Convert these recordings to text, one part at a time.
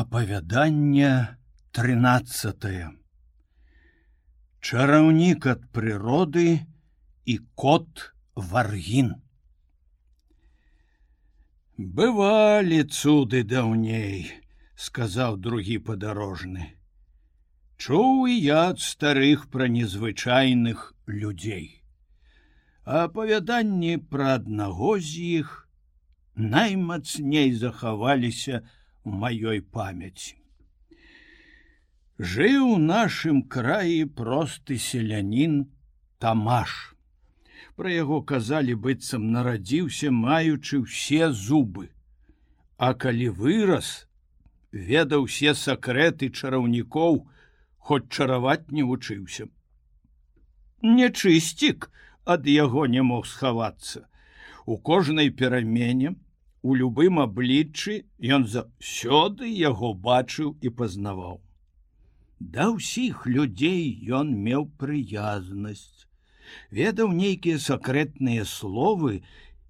Апавяданне 13 Чараўнік ад прыроды і кот варгін. Бывалі цуды даўней, сказаў другі падарожны. Чуў я ад старых пра незвычайных людзей. Апавяданні пра аднаго з іх наймацней захаваліся, у маёй памяці. Жыў у нашым краі просты селянін Тамаш. Пра яго казалі быццам нарадзіўся, маючы ўсе зубы. А калі вырас, ведаў усе сакрэты чараўнікоў, хоць чараваць не вучыўся. Нечысцік ад яго не мог схавацца. У кожнай перамене у любым абліччы ён заўсёды яго бачыў і пазнаваў. Да ўсіх людзей ён меў прыязнасць, ведаў нейкія сакрэтныя словы,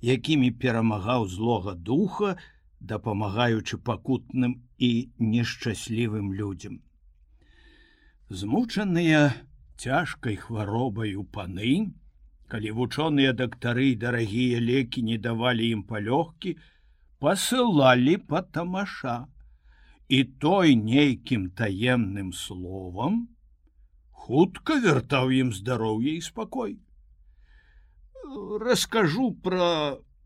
якімі перамагаў злога духа, дапамагаючы пакутным і нешчаслівым людзям. Змучаныя цяжкай хваробаю паны, калі вучоныя дактары і дарагія лекі не давалі ім палёгкі, посылалі по тамаша і той нейкім таемным словам хутка вяртаў ім здароўе і спакой расскажу про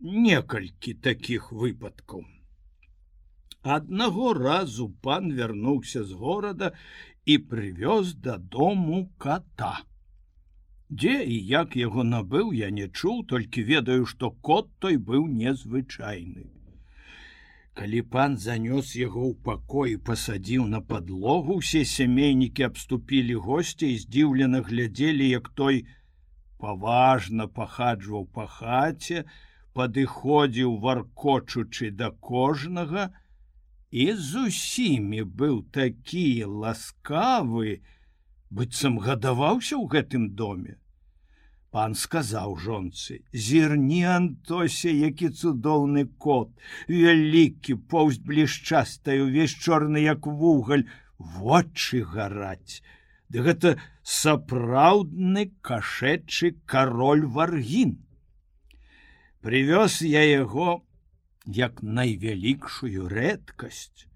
некалькі таких выпадкаў. Аднаго разу пан вярнуўся з горада і прывёз дадому кота. Дзе і як яго набыў я не чуў толькі ведаю што кот той быў незвычайны Калі пан занёс яго ў пакой і пасадзіў на падлогу, усе сямейнікі абступілі госця і здзіўлена глядзелі, як той паважна пахаджваў па хаце, падыходзіў варкочучы да кожнага. І з усімі быў такі ласкавы, быццам гадаваўся ў гэтым доме пан сказаў жонцы зірні антосе які цудоўны кот вялікі поўсць блішчастай увесь чорны як вугаль вочы гараць. Ды гэта сапраўдны кашэчы кароль варгін. Привёз я яго як найвялікшую рэдкасць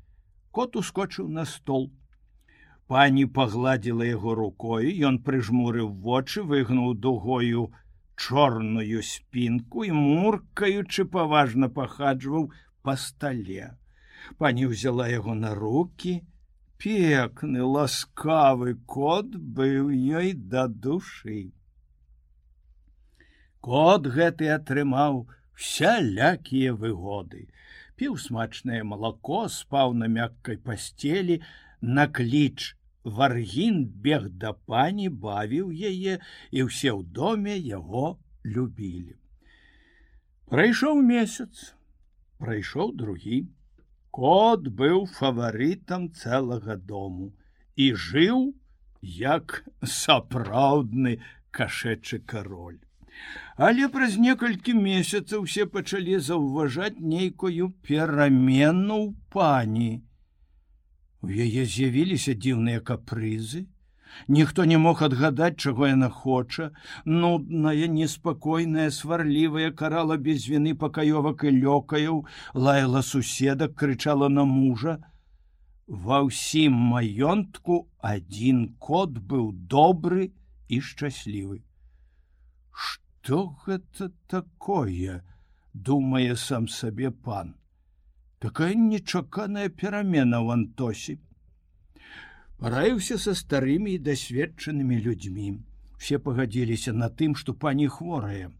кот ускочыў на стол пані пагладзіла яго рукой ён прыжмурыў вочы выгнуў дугою чорную спінку і муркаючы паважна пахаджваў па стале. Пані ўзяла яго на руки пекны ласкавы кот быў ёй да душы. Кот гэты атрымаў всялякія выгоды. Піў смачнае малако спаў на мяккай пасцелі на кліч Варгін бег да пані бавіў яе і ўсе ў доме яго любілі. Прайшоў месяц, прайшоў другі. Кот быў фаварытам цэлага дому і жыў як сапраўдны кашэчы кароль. Але праз некалькі месяцаў усе пачалі заўважаць нейкую перамену ў пані У яе з'явіліся дзіўныя капрызы. Ніхто не мог адгадаць, чаго яна хоча, нудная, неспакойная, сварлівая карала без віны пакаёвак і лёкаяў, лаяла суседак, крычала на мужа. Ва ўсім маёнтку адзін кот быў добры і шчаслівы. Што гэта такое? думае сам сабе пан такая нечаканая перамена в антосе. Параіўся са старымі і дасведчанымі людзьмі. Все пагадзіліся на тым што пані хворая.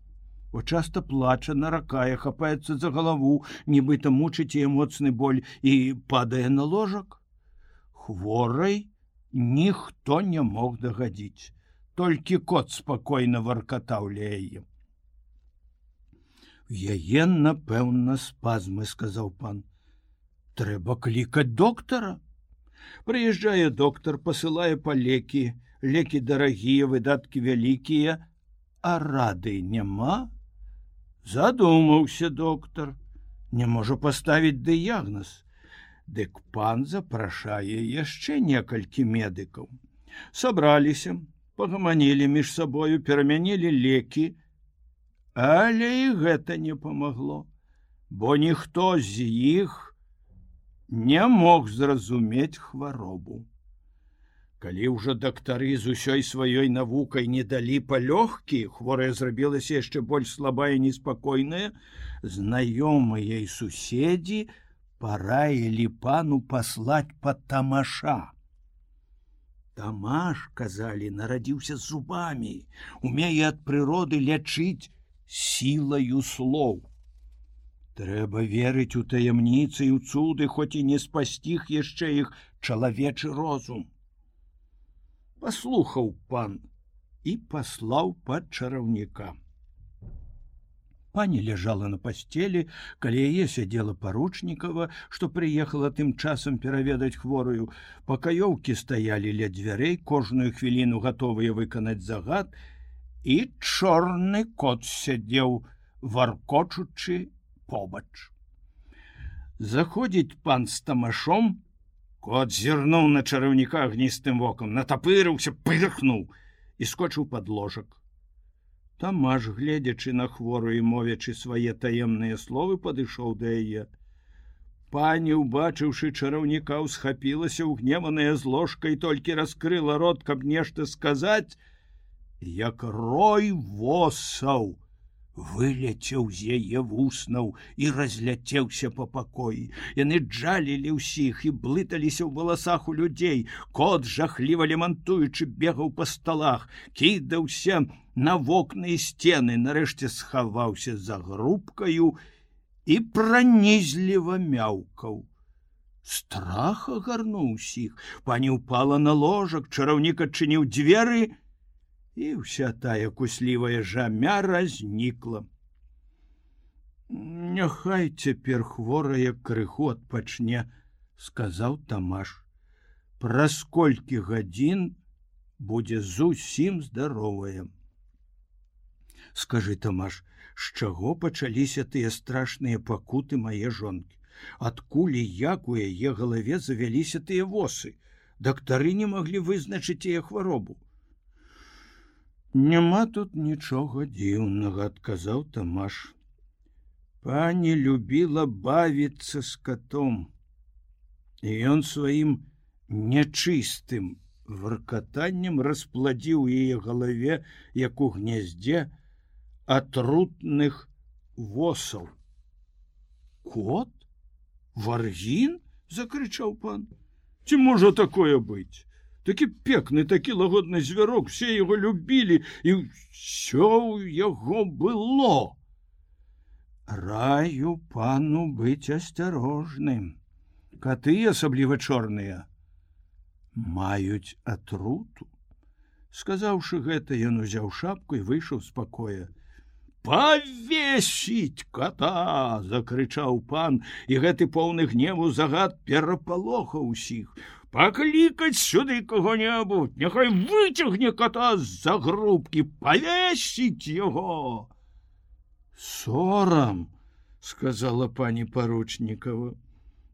О часто плача наракае хапаецца за галаву нібыта мучыць е моцны боль і падае на ложак. Хворай ніхто не мог дагадзіць. Толькі кот спакойна варкатаў ля яе. Яе напэўна спазмы сказаў пан трэба клікаць доктара прыязджае доктар посылае па лекі. Лекі дарагія выдаткі вялікія а рады няма задумаўся доктар не можа паставіць дыягноз Дык пан запрашае яшчэ некалькі медыкаў. Сабраліся, пагаманілі між сабою, перамянілі лекі, але і гэта не памагло, бо ніхто з іх не мог зразумець хваробу. Калі ўжо дактары з усёй сваёй навукай не далі палёгкі, хворая зрабілася яшчэ больш слабая і неспакойная, знаёмыя і суседзі параілі пану паслаць под тамаша. Тамаш, казалі, нарадзіўся зубамі, умее ад прыроды лячыць сілаю слоў. Трэба верыць у таямніцы і ў цуды, хоць і не спасціг яшчэ іх чалавечы розум паслухаў пан і паслаў пад чараўніка. Пані ляжала на пасцелі, калі яе сядзела паручнікава, што прыехала тым часам пераведаць хворую. Пакаёўкі стаялі ля дзвярэй, кожную хвіліну гатовыя выканаць загад, і чорны кот сядзеў, варкочучы побач. Заходзіць пан з тамашом, Кот зірнуў на чараўніка агністым вокам, натапырыўся, пырхнуў і скочыў под ложак. Тамаш, гледзячы на хвору і мовячы свае таемныя словы, падышоў да яе. Пані, убачыўшы чараўніка, усхапілася ўгневаная з ложкай, толькі раскрыла рот, каб нешта сказаць, як рой восаў выляцеў з яе вуснаў і разляцеўся по пакоі. Яны джалілі ўсіх і блыталіся ў валасах у людзей. Кот жахліва лемантуючы бегаў па сталах, кідаўся на вокны і сцены, нарэшце схаваўся за грубкаю і пранізліва мяўкаў. Страх агарнуў усіх, пані ўпала на ложак, чараўнік адчыніў дзверы, і вся тая куслівая жамя разнікла. Няхай цяпер хворая крыху адпачне, сказаў Тамаш. Праз колькі гадзін будзе зусім здаровая. Скажы Тамаш, з чаго пачаліся тыя страшныя пакуты мае жонкі. Адкуль і як у яе галаве завяліся тыя восы. Дактары не маглі вызначыць яе хваробу. Няма тут нічога дзіўнага, адказаў Тамаш. Пані любіла бавіцца з катом. І ён сваім нячыстым варкатаннем распладзіў яе галаве, як у гняздзе атрутных восаў. Кот, варгін, закрычаў пан. Ці можа такое быць? Такі пекны такі лагодны звярок все его любілі і все ў яго было. Раю пану быць асцярожным. Коты асабліва чорныя маюць атруту. Сказаўшы гэта ён узяў шапку і выйшаў спакоя павесіць кота закрычаў пан і гэты поўны гневу загад перапалоха ўсіх у паклікаць сюды кого-небудзь няхай выцягне кота з-за грубкі павесіць яго сорам сказала пані паручнікова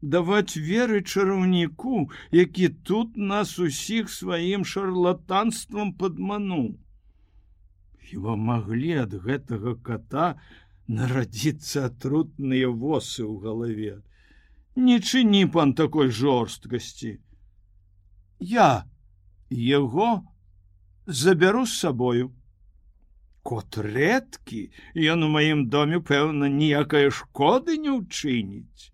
даваць веры чараўніку які тут нас усіх сваім шарлатанствам падмануў хіба маглі ад гэтага кота нарадзіцца атрутныя восы ў галаве не чыні пан такой жорсткасці я его забяру з сабою кот рэдкі ён у маім доме пэўна ніякай шкоды не ўчыніць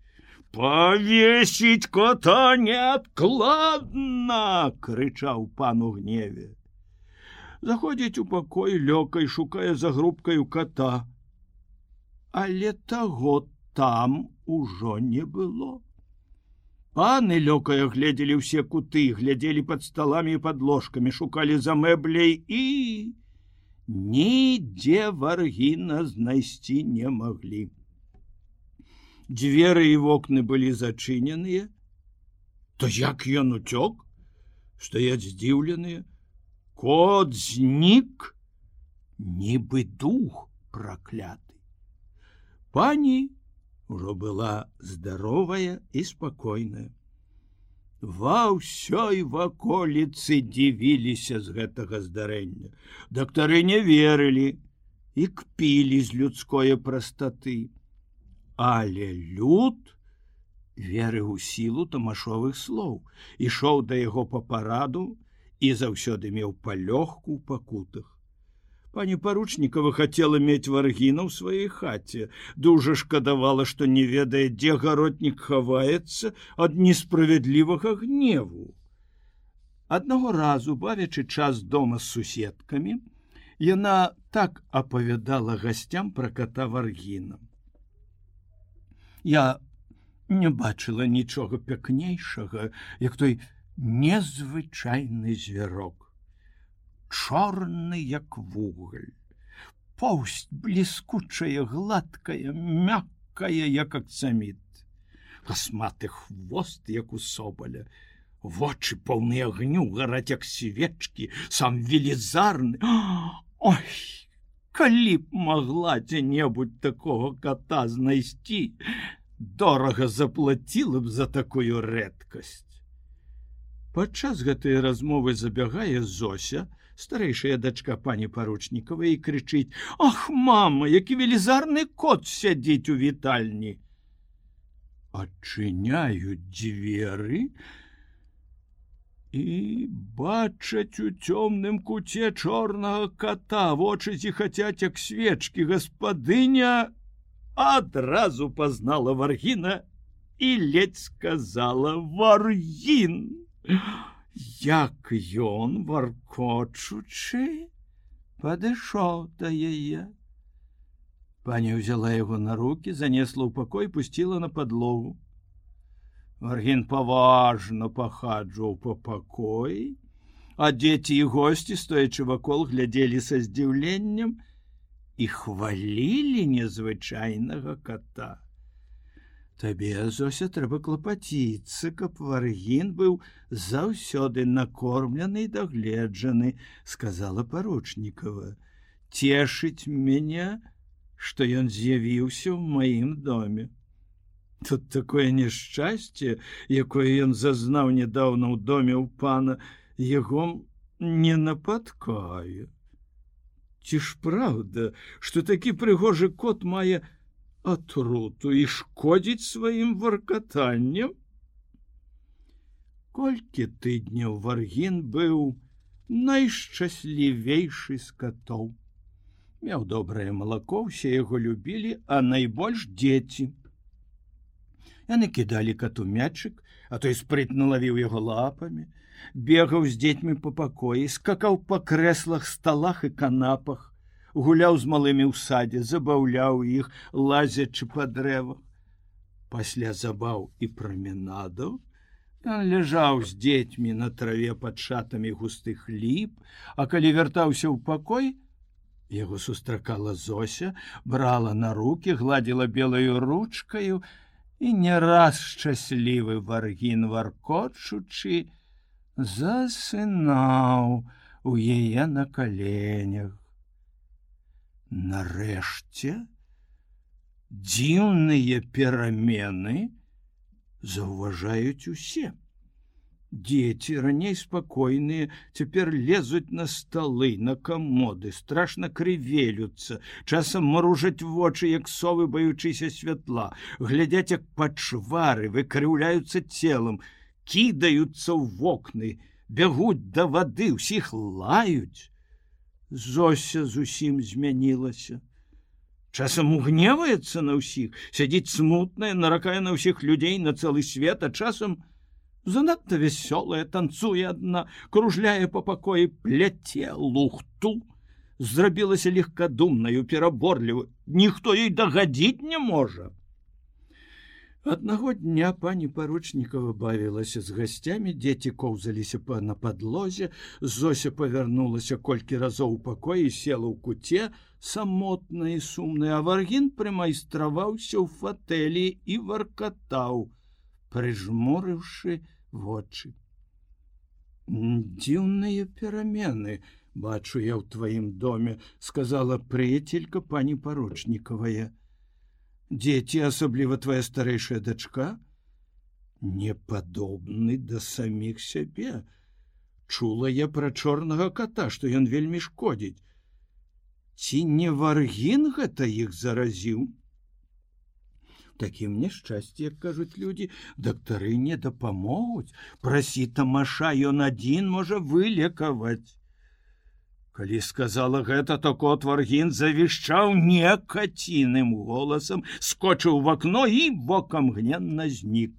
павесіць кота неадкладна крычаў пану гневе заходзіць у пакой лёкай шукае за грубкаю кота. Але таго там ужо не было Паны лёкая гледзелі ўсе куты, глядзелі под сталамі под ложкамі, шукалі за мэбляй і нідзе варгіна знайсці не маглі. Дзверы і вокны былі зачыненыя, то як ён уцёк, стаяць здзіўленыя, кот знік, нібы дух пракляты. Пані ўжо была здаровая і спакойная ва ўсёй ваколіцы дзівіліся з гэтага здарэння. Дактары не верылі і кпілі з людской прастаты. Але люд верыў у сілу тамашовых слоў ішоў да яго па параду і заўсёды меў палёгку ў пакутах Пані паручнікова хацела мець варгіна ў сваёй хаце. Дужа шкадавала, што не ведае, дзе гаротнік хаваецца ад несправядлівага гневу. Аднаго разу, бавячы час дома з суседкамі, яна так апавядала гасцям пра ката варгіна. Я не бачыла нічога пякнейшага, як той незвычайны звярок чорны як вугаль. Поўсць бліскучая гладкая мяккая як акцаміт. Касматы хвост як у собаля. Вочы поўныя агню гараць як свечкі сам велізарны. Ой калі б могла дзе-небудзь такого кота знайсці дорага заплаціла б за такую рэдкасць. Падчас гэтай размовы забягае зося старэйшая дачка пані паручнікова і крычыць ах мама які велізарны кот сядзіць у вітальні адчыняюць дзверы і бачаць у цёмным куце чорнага кота. Вочы зіхацяць як свечкі гаспадыня адразу пазнала варгіна і ледзь сказала варгін як ён варкочучы падышоў да яе. Пані ўзяла яго на руки занесла ў пакой пусціла на подлогу варгін паважна пахаджваў по пакоі а дзеці і госці стоячы вакол глядзелі са здзіўленнем і хвалілі незвычайнага кота Табе зося трэба клапаціцца, каб варгін быў заўсёды накормлены дагледжаны, сказала паручнікова. Цешыць мяне, што ён з'явіўся ў маім доме. Тут такое няшчасце, якое ён зазнаў нядаўна ў доме ў пана, яго не нападкае. Ці ж праўда, што такі прыгожы кот мае, атруту і шкодзіць сваім варкатаннем. Колькі тыдняў варгін быў найшчаслівейшы з катоў. Меў добрае малако, усе яго любілі, а найбольш дзеці. Яны кідалі кату мячык, а той спрытна лавіў яго лапамі, бегаў з дзецьмі па пакоі, скакаў па крэслах, сталах і канапах, гуляў з малымі ў садзе, забаўляў іх, лазячы па дрэвах. Пасля забаў і праменадаў, Ён ляжаў з дзецьмі на траве пад шатамі густых ліп, а калі вяртаўся ў пакой, яго сустракала Зося, брала на руки, гладзіла белаю ручкаю і не раз шчаслівы варгін варкотчучы, засынаў у яе на каленях. Нарэшце дзіўныя перамены заўважаюць усе. Дзеці раней спакойныя цяпер лезуць на сталы, на камоды, страшна крывелюцца, часам маружаць вочы, як совы баючыся святла, глядяць як пачвары, выкрыўляюцца целам, кідаюцца ў вокны, бягуць да вады, усіх лаюць. Зося зусім змянілася. Часам угневаецца на ўсіх, сядзіць смутная, наракае на ўсіх людзей на цэлы свет, а часам занадта вясёлая, танцуе адна, кружляе па пакоі пляце лухту, зрабілася легкадумнаю, пераборліву, ніхто ёй дагадзіць не можа. Аднаго дня пані паручнікова бавілася з гасцямі, дзеці коўзаліся па на падлозе, Зося павярнулася колькі разоў у пакоі, села ў куце, самотна і сумны аваргін прымайстраваўся ў фатэлі і варкатаў, прыжморыўшы вочы. Дзіўныя перамены, бачу я ў тваім доме, сказала прыяцелька пані паручнікавая дзеці асабліва твоя старэйшая дачка не падобны да саміх сябе. Чула я пра чорнага кота, што ён вельмі шкодзіць. Ці не варгін гэта іх заразіў? Такім няшчасці, як кажуць людзі, дактары не дапамогуць, прасі тамаша ён адзін можа вылекаваць. Калі сказала гэта, то кот варгін завішчаў некаціным голасам, скочыў в акно і бокам гненна знік.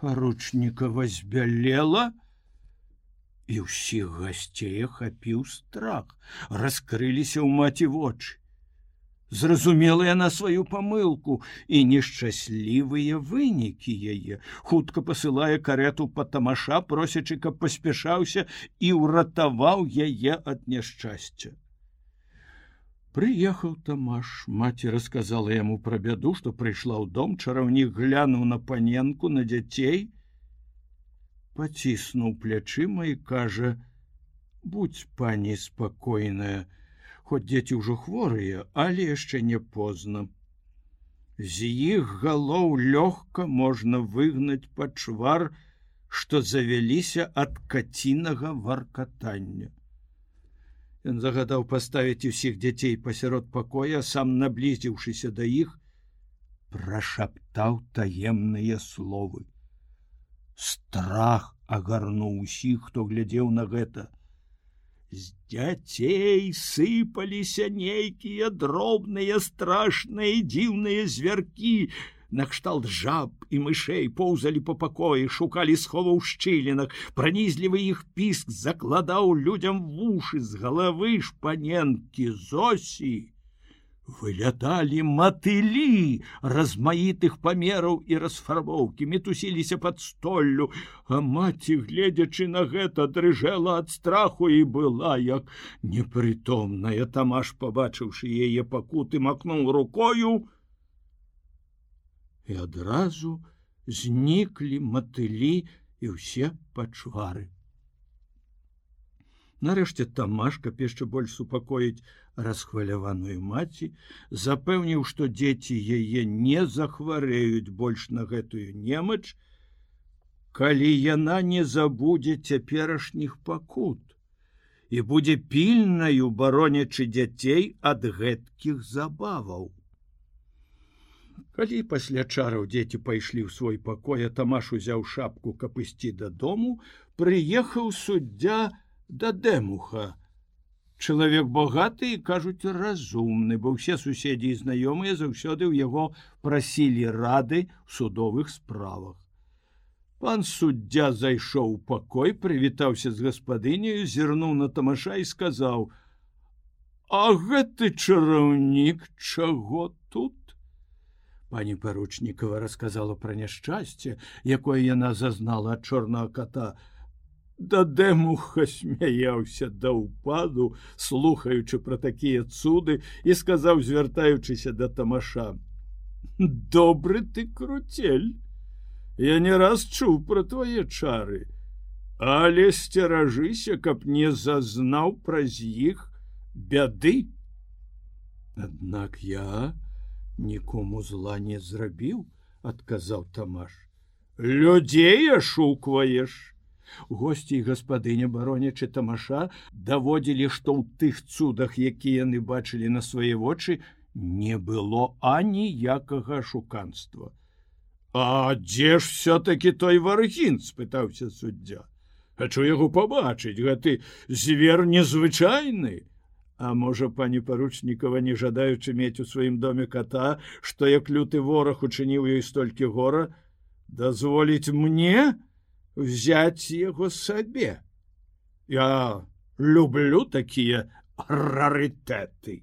Паручнікава збялела і ўсіх гасцей хапіў страх. Раскрыліся ў маці вочы зразумела яна сваю памылку і нешчаслівыя вынікі яе. Хутка пасылае карету па тамаша просячы каб паспяшаўся і ўратаваў яе ад няшчасця. Прыехаў тамаш, маці расказала яму пра бяду, што прыйшла ў дом, чараўнік глянуў на паненку на дзяцей, паціснуў плячыма і кажа: « Будь пані спакойная, хоць дзеці ўжо хворыя, але яшчэ не позна. З іх галоў лёгка можна выгнаць пачвар, што завяліся ад кацінага варкатання. Ён загадаў паставіць усіх дзяцей пасярод пакоя, сам наблізіўшыся да іх, прашаптаў таемныя словы. Страх агарнуў усіх, хто глядзеў на гэта. З дзяцей сыпаліся нейкія дробныя страшныя дзіўныя звяркі, накшталт жаб і мышэй поўзалі по пакоі шукалі схова ў шчылінах пранізлівы іх піск закладаў людям вушы з галавы шпаненкі зосі выляталі матылі размаітых памераў і расфарбоўкі мітусіліся под столлю а маці гледзячы на гэта дрыжэла ад страху і была як непрытомная тамаш побачыўшы яе пакуты макнуў рукою і адразу зніклі матылі і ўсе пачвары. Нарэшце тамашка яшчэ больш супакоіць расхваляваную маці, запэўніў, што дзеці яе не захварэюць больш на гэтую немач, калі яна не забудзе цяперашніх пакут і будзе пільнаю баронячы дзяцей ад гэткіх забаваў. Калі пасля чараў дзеці пайшлі ў свой пакой, а тамаш узяў шапку, каб ісці дадому, прыехаў суддзя да дэмуха. Чалавек багаты і кажуць разумны, бо ўсе суседзі і знаёмыя заўсёды ў яго прасілі рады ў судовых справах. Пан суддзя зайшоў у пакой, прывітаўся з гаспадыняю, зірнуў на тамаша і сказаў: « А гэты чараўнік чаго тут? Пані паручнікова рассказала пра няшчасце, якое яна зазнала ад чорнага кота. Дадэмуха смяяўся да ўпаду, слухаючы пра такія цуды і сказаў, звяртаючыся да тамаша: « Добры ты круцель. Я не раз чуў пра твае чары, але сцеражыся, каб не зазнаў праз іх бяды. Аднак я, нікому зла не зрабіў адказаў тамаш людзей ашукваеш госці і гаспадыня баронячы тамаша даводзілі што ў тых цудах якія яны бачылі на свае вочы не было аніякага шуканства. А дзе ж все-таки той варгін спытаўся суддзя. Хачу яго пабачыць? Гэты звер незвычайны! А можа пані паручнікова не жадаючы мець у сваім доме кота, што як люты вораг учыніў ёй столькі гора, дазволіць мне взять яго сабе. Я люблю такія рарытэты.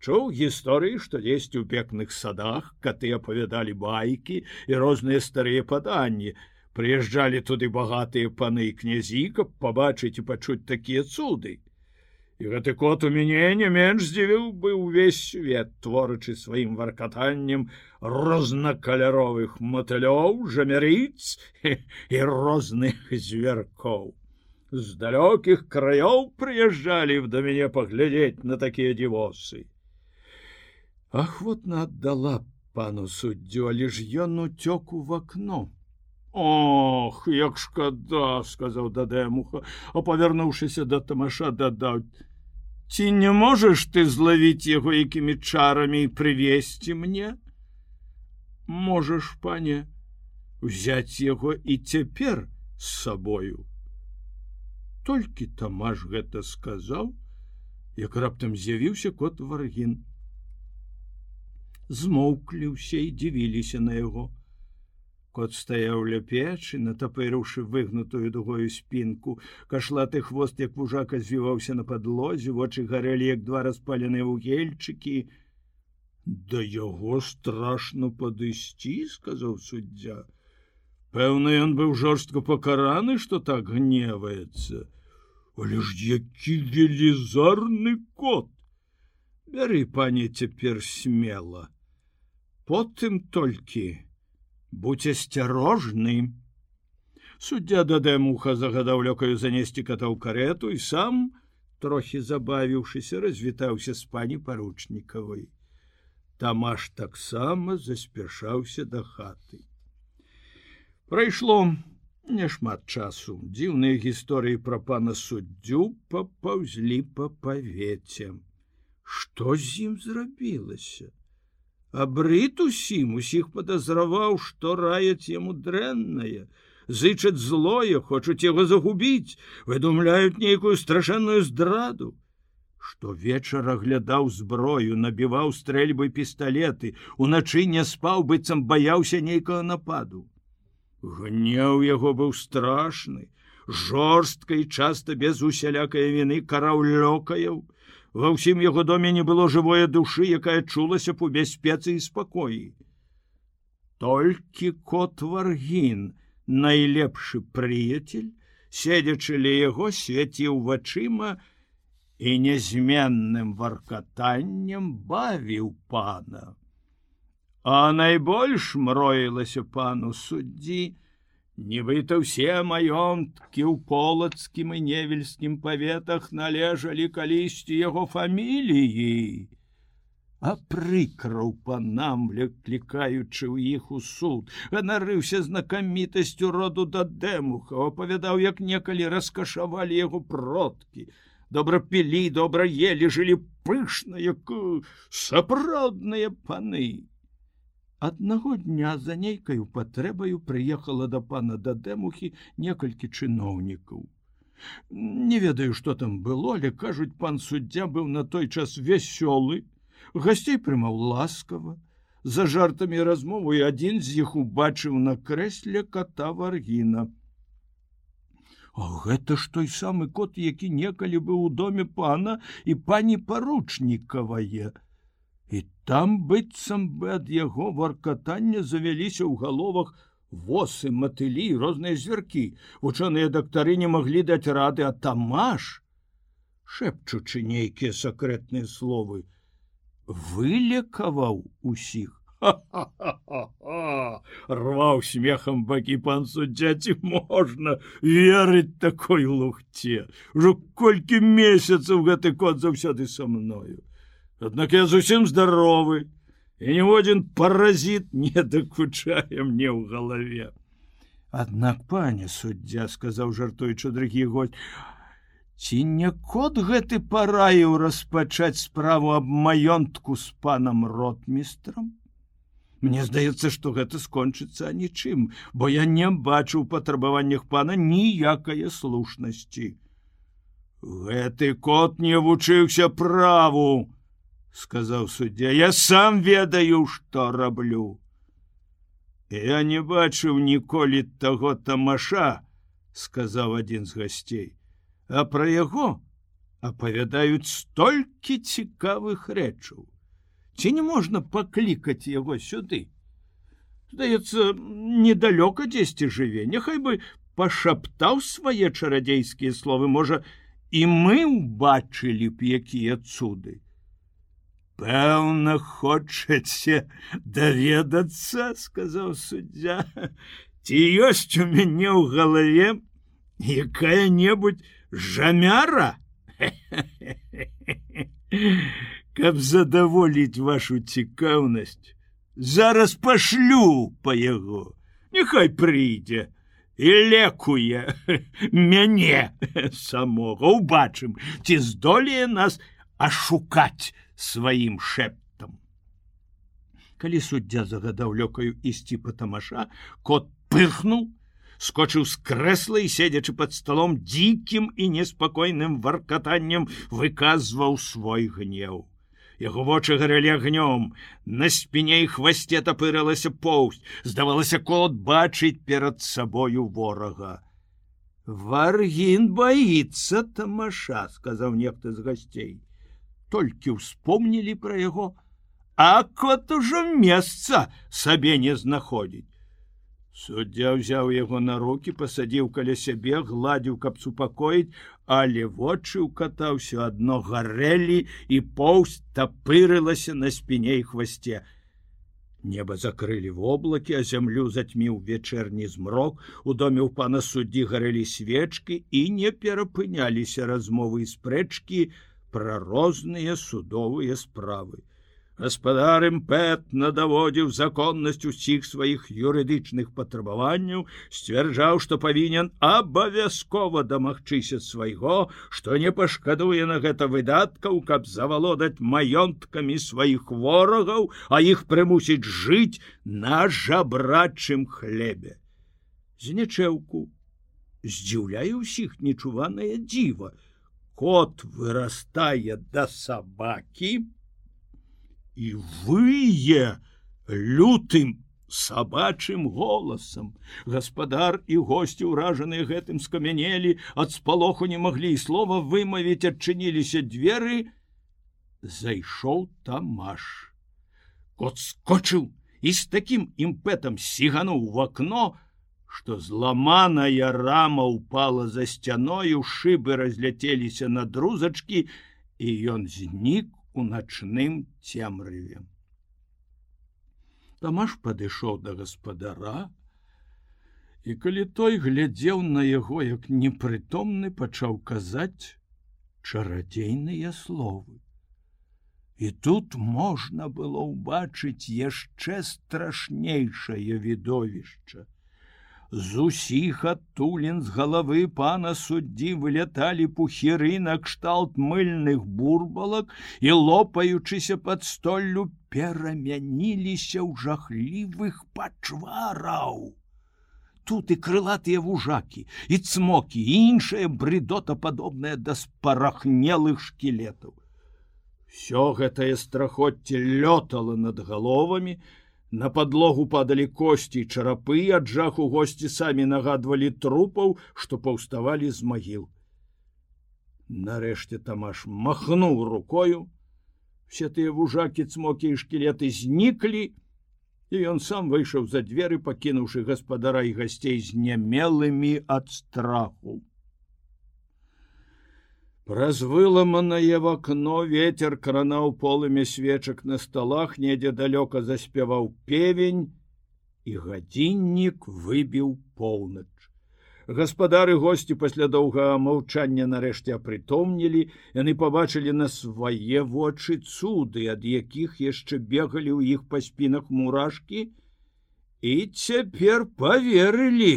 Чуў гісторыі, што есть у пекных садах, каты апавядалі байкі і розныя старыя паданні. Прыязджалі туды багатыя паны і князі, каб пабачыць і пачуць такія цуды і гэты кот у мяне не менш здзівіў бы ўвесь свет творачы сваім варкатаннем рознакаляровых матылёў жамярыц і розных звяркоў. З далёкіх краёў прыязджалі да мяне паглядзець на такія дзівосы. Ахвотна аддала пану суддзю але ж ён уцёк у в акно ох як шкада сказаў дадэмуха а павярнуўшыся да тамаша дадаў ці не можаш ты злавіць яго якімі чарамі і прывесці мне можаш пане взять яго і цяпер з сабою толькі тамаш гэта сказаў як раптам з'явіўся кот варгін. Змоўклі ўсе і дзівіліся на яго Кот стаяў ля печы, натапырыўшы выгнутую дугою спінку. Кашлаты хвост, як вужака звіваўся на падлозе, вочы гарэлі, як два распаленыя вугельчыкі. Да яго страшно падысці, сказаў суддзя. Пэўна, ён быў жорстко пакараны, што так гневаецца. Але ж які велізарны кот! Бяры, пане, цяпер смела. Потым толькі, будь асцярожны суддзя дадэмуха загадаў лёкаю занесці кота ў карету і сам трохі забавіўшыся развітаўся з пані паручнікавай тамаш таксама заспяшаўся да хаты. Прайшло няшмат часу. Дзіўныя гісторыі пра пана суддзю папаўзлі па павеце што з ім зрабілася абрыт усім усіх падазраваў што раяць яму дрэннае зычаць злое хочуць яго загубіць выдумляюць нейкую страшэнную здраду. Што вечар аглядаў зброю набіваў стрэльбы пісталеты уначы не спаў быццам баяўся нейкага нападу. Гнеў яго быў страшны жорстка і часта без усялякай віны караў лёкаяў Ва ўсім яго доме не было жывое душы, якая чулася б у бяспецы і спакоі. Толькі кот варгін, найлепшы прыяцель, седзячы ля яго свяціў вачыма і нязменным варкатаннем бавіў пана. А найбольш мроілася пану суддзі, Нібыта ўсе маёнткі ў полацкім і невельскім паветах належалі калісьці яго фаміліі. А прыкраў панам, клікаючы ў іх у суд, ганарыўся знакамітасцю роду да дэмуха, апавядаў, як некалі раскашавалі яго продкі. Добра пілі, добра елі, жылі пышна, як сапраўдныя паны. Аднаго дня за нейкаю патрэбаю прыехала да пана дадэмухі некалькі чыноўнікаў. Не ведаю, што там было, але кажуць, пан суддзя быў на той час вясёлы, гасцей прымаў ласкава. За жартамі размову і адзін з іх убачыў на крэсле кота варгіна. О, гэта ж той самы кот, які некалі быў у доме пана і пані паручнікавае і там быццам бы ад яго варкатання завяліся ў галовах восы матылі розныя зверкі вучоныя дактары не маглі даць рады а тамаш шэпчучы нейкія сакрэтныя словы вылекаваў усіх. Рваў смехам бакі пан суддзяці можна верыць такой лухце. Ўжо колькі месяцаў гэты кот заўсёды са мною Аднак я зусім здаровы і ніводзін паразіт не дакучае мне ў галаве. Аднак пане суддзя сказаў жартуючы другі год ці не кот гэты параіў распачаць справу аб маёнтку з панам ротмістрам? Мне здаецца што гэта скончыцца нічым бо я не бачыў патрабаваннях пана ніякае слушнасці. Гэты кот не вучыўся праву сказаў суддзя я сам ведаю что раблю я не бачыў ніколі таго тамаша сказаў адзін з гасцей. А пра яго апавядаюць столькі цікавых рэчаў. Ці не можна паклікаць яго сюды? Здаецца недалёка дзесьці жыве. Няхай бы пашаптаў свае чарадзейскія словы. Можа і мы ўбачылі б якія цуды пэўна хочаце даведацца сказаў суддзя. Ці ёсць у мяне ў галаве якая-небудзь жамяра? Каб задаволіць вашу цікаўнасць зараз пашлю па яго. Няхай прыйдзе і лекуе мяне самога. Убачым, ці здолее нас ашукаць сваім шэптам. Калі суддзя загадаў лёкаю ісці па тамаша, кот пырхнуў, скочыў з крэсла і седзячы под столом дзікім і неспакойным варкатаннем выказваў свой гнеў. Яго вочы гарэлі агнём на спіне і хвасце тапырылася поўсць. Здавалася кот бачыць перад сабою ворага. Варгін боится тамаша сказаў нехта з гасцей толькі ўспомнілі пра яго а кот ужо месца сабе не знаходзіць Суддзя ўзяў яго на руки, пасадзіў каля сябе, гладзіў, каб супакоіць, але вочы ў ката ўсё адно гарэлі і поўсць тапырылася на спіне і хвасце. Неба закрылі воблакі, а зямлю затьміў вечэрні змрок, у доме ў пана суддзі гарэлі свечкі і не перапыняліся размовы і спрэчкі пра розныя судовыя справы. Гаспадар імпэтна даводзіў законнасць усіх сваіх юрыдычных патрабаванняў сцвярджаў што павінен абавязкова дамагчыся свайго што не пашкадуе на гэта выдаткаў каб завалодаць маёнткамі сваіх ворагаў а іх прымусіць жыць на жабрачым хлебе. Знечэўку здзіўляе ўсіх нечуванае дзіва кот вырастае да сабакі і вые лютым сабачым голасам гаспадар і госці ўражаныя гэтым скамянелі ад спалоху не маглі і слова вымавіць адчыніліся дзверы. Зайшоў тамаш. Кот скочыў і з такім імпэтам сігануў в акно что зламаная рама упала за сцяною шыбы разляцеліся на друзачкі і ён знік у начным цемрыве. Тамаш падышоў да гаспадара, і калі той глядзеў на яго як непрытомны пачаў казаць чарадзейныя словы. І тут можна было ўбачыць яшчэ страшнейшае відовішча. З усіх адтулін з галавы пана суддзі выляталі пухеры на кшталт мыльных бурбалак і лопаючыся пад столлю перамяніліся ў жахлівых пачвараў. Тут і крылатыя вужакі, і цмокі, і іншая брыдота падобная да спарахнелых шкілетаў. Всё гэтае страхоцце лётала над галовамі, На подлогу падалі косці чарапы ад жаху госці самі нагадвалі трупаў, што паўставалі з магіл. Нарэшце тамаш махнуў рукою. Все тыя вужакі цмокі і шкілеты зніклі, і ён сам выйшаў за дзверы, пакінуўшы гаспадара і гасцей з нямелымі ад страху. Праз выламанае в акно ветер кранаў полымі свечак на сталах недзе далёка заспяваў певень і гадзіннік выбіў поўнач. Гаспадары госці пасля доўгага маўчання нарэшце апрытомнілі, яны пабачылі на свае вочы цуды, ад якіх яшчэ бегалі ў іх па спінах мурашкі і цяпер поверылі,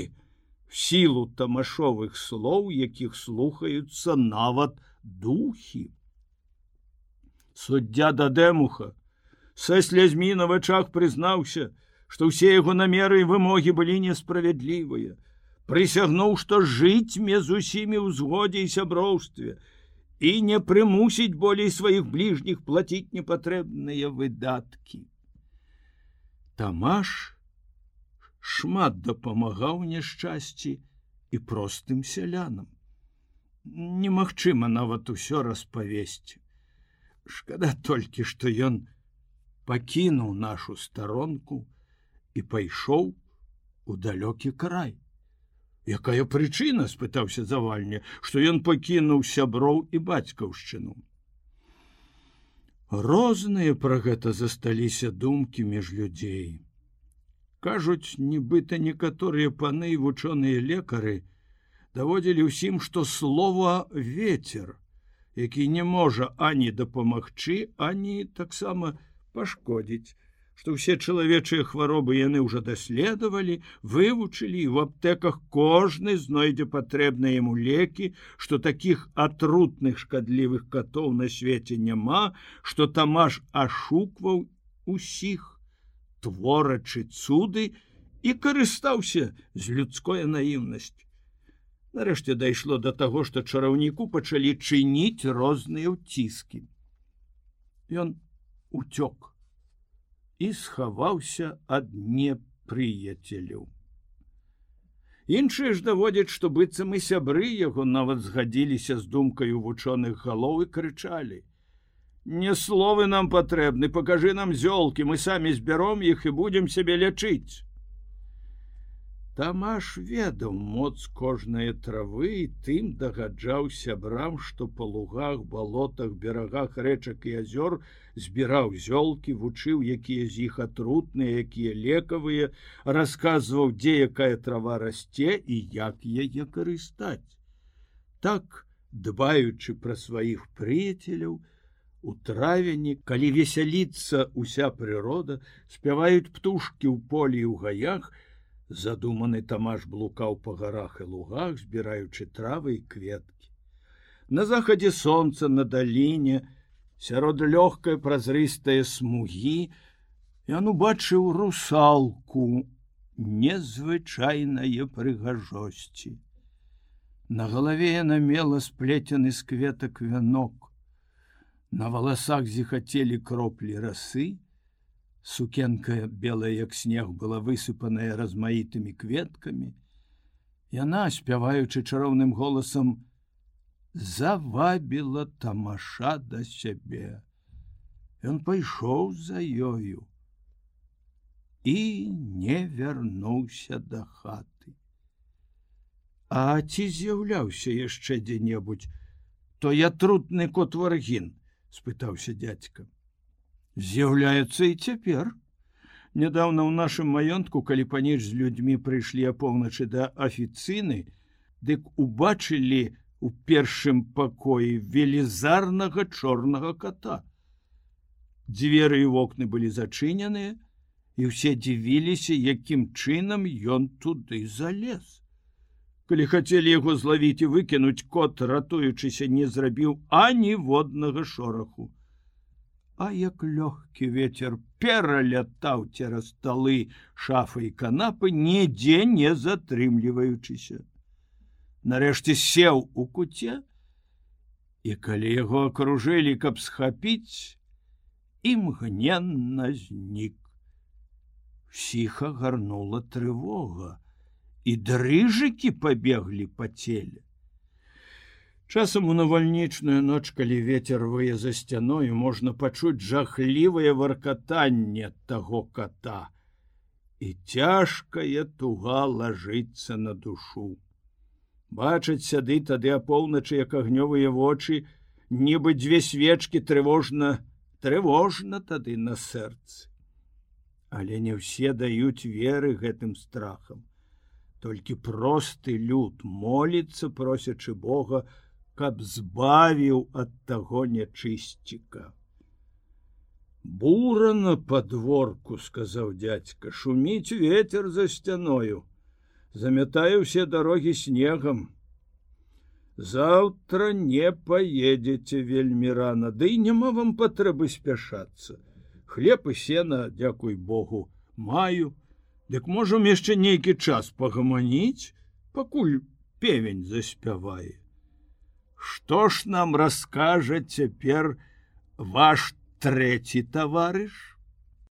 сілу тамашовых слоў, якіх слухаюцца нават духі. Суддзя дадэмуха са слязьмі на вачах прызнаўся, што ўсе яго намеры і вымогі былі несправядлівыя, прысягнуў, што жыць ме з усімі ўзгодзе і сяброўстве і не прымусіць болей сваіх бліжніх плаціць непатрэбныя выдаткі. Тамаш, шмат дапамагаў няшчасці і простым сялянам. Немагчыма нават усё распавесці. Шкада толькі, што ён пакінуў нашу старонку і пайшоў у далёкі край. Якая прычына спытаўся завальня, што ён пакінуў сяброў і бацькаўшчыну. Розныя пра гэта засталіся думкі між людзей кажуць нібыта некаторыя паны і вучоныя лекары даводзілі ўсім што слова ветер які не можа ані дапамагчы ані таксама пашкодзіць што ўсе чалавечыя хваробы яны ўжо даследавалі, вывучылі і в аптэках кожны знойдзе патрэбныя яму лекі, што такіх атрутных шкадлівых катоў на свеце няма, што тамаш ашукваў усіх, творачы цуды і карыстаўся з людской наіўнасцю. Нарэшце дайшло да таго, што чараўніку пачалі чыніць розныя ўціскі. Ён уцёк і схаваўся ад непрыяцеляў. Іншыя ж даводзяць, што быццам і сябры яго нават згадзіліся з думкаю вучоных галоў і крычалі: « Не словы нам патрэбны, пакажы нам зёлкі, мы самі збяром іх і будзем сябе лячыць. Тамаш ведаў моц кожнае травы і тым дагаджаў сябрам, што па лугах, балотах, берагах рэчак і азёр збіраў зёлкі, вучыў, якія з іх атрутныя, якія лекавыя, расказваў, дзе якая трава расце і як яе карыстаць. Так, дбаючы пра сваіх прыяцеляў, у травені, калі весяліцца уся прырода, спяваюць птушкі ў полі ў гаях, задуманы тамаш блукаў па гарах і лугах збіраючы травы і кветкі. На захадзе сонца на даліне сярод лёгкай празрыстая смугі ён убачыў русалку незвычайнае прыгажосці. На галаве яна мела сплецены з кветак вянок на валасах зіхацелі кроплі расы Сукенка белая як снег была высыпаная размаітымі кветкамі. Яна, спяваючы чароўным голасам, завабіла тамаша да сябе. Ён пайшоў за ёю і не вярнуўся да хаты. А ці з'яўляўся яшчэ дзе-небудзь, то я трудны кот варгін, спытаўся дядзька з'яўляецца і цяпер. Нядаўна ў нашым маёнтку, калі паніч з людзьмі прыйшлі апоўначы да афіцыны, дык убачылі у першым пакоі велізарнага чорнага кота. Дзверы і вокны былі зачыненыя, і ўсе дзівіліся, якім чынам ён туды залез. Калі хацелі яго злавіць і выкінуць кот, ратуючыся, не зрабіў аніводнага шораху а як лёгкі ветер пералятаў цераз сталы шафы і канапы нідзе не затрымліваючыся. Нарэшце сеў у куце, і калі яго акружылі, каб схапіць, імгненна знік. Сіха гарнула трывога, і дрыжыкі пабеглі па целе. Часам у навальнічную ноч, калі ветер вые за сцяною, можна пачуць жахлівае варкатанне таго кота. І цяжкая туга лажыцца на душу. Бачаць сяды тады апоўначы, як агнёвыя вочы, нібы дзве свечкі трывожна, трывожна тады на сэрцы. Але не ўсе даюць веры гэтым страхам. Толькі просты люд моліцца, просячы Бога, каб збавіў ад таго нячысціка. Бура на подворку, сказаў дядька, шуміць ветер за сцяною, замятаю усе дарогі снегам. Заўтра не паедзеце вельмі рана, ды да няма вам патрэбы спяшацца. Хлеб і сена, дзякуй Богу, маю, Дык можам яшчэ нейкі час пагаманіць, пакуль певень заспявае. Што ж нам раскажа цяпер ваш трэці таварыш?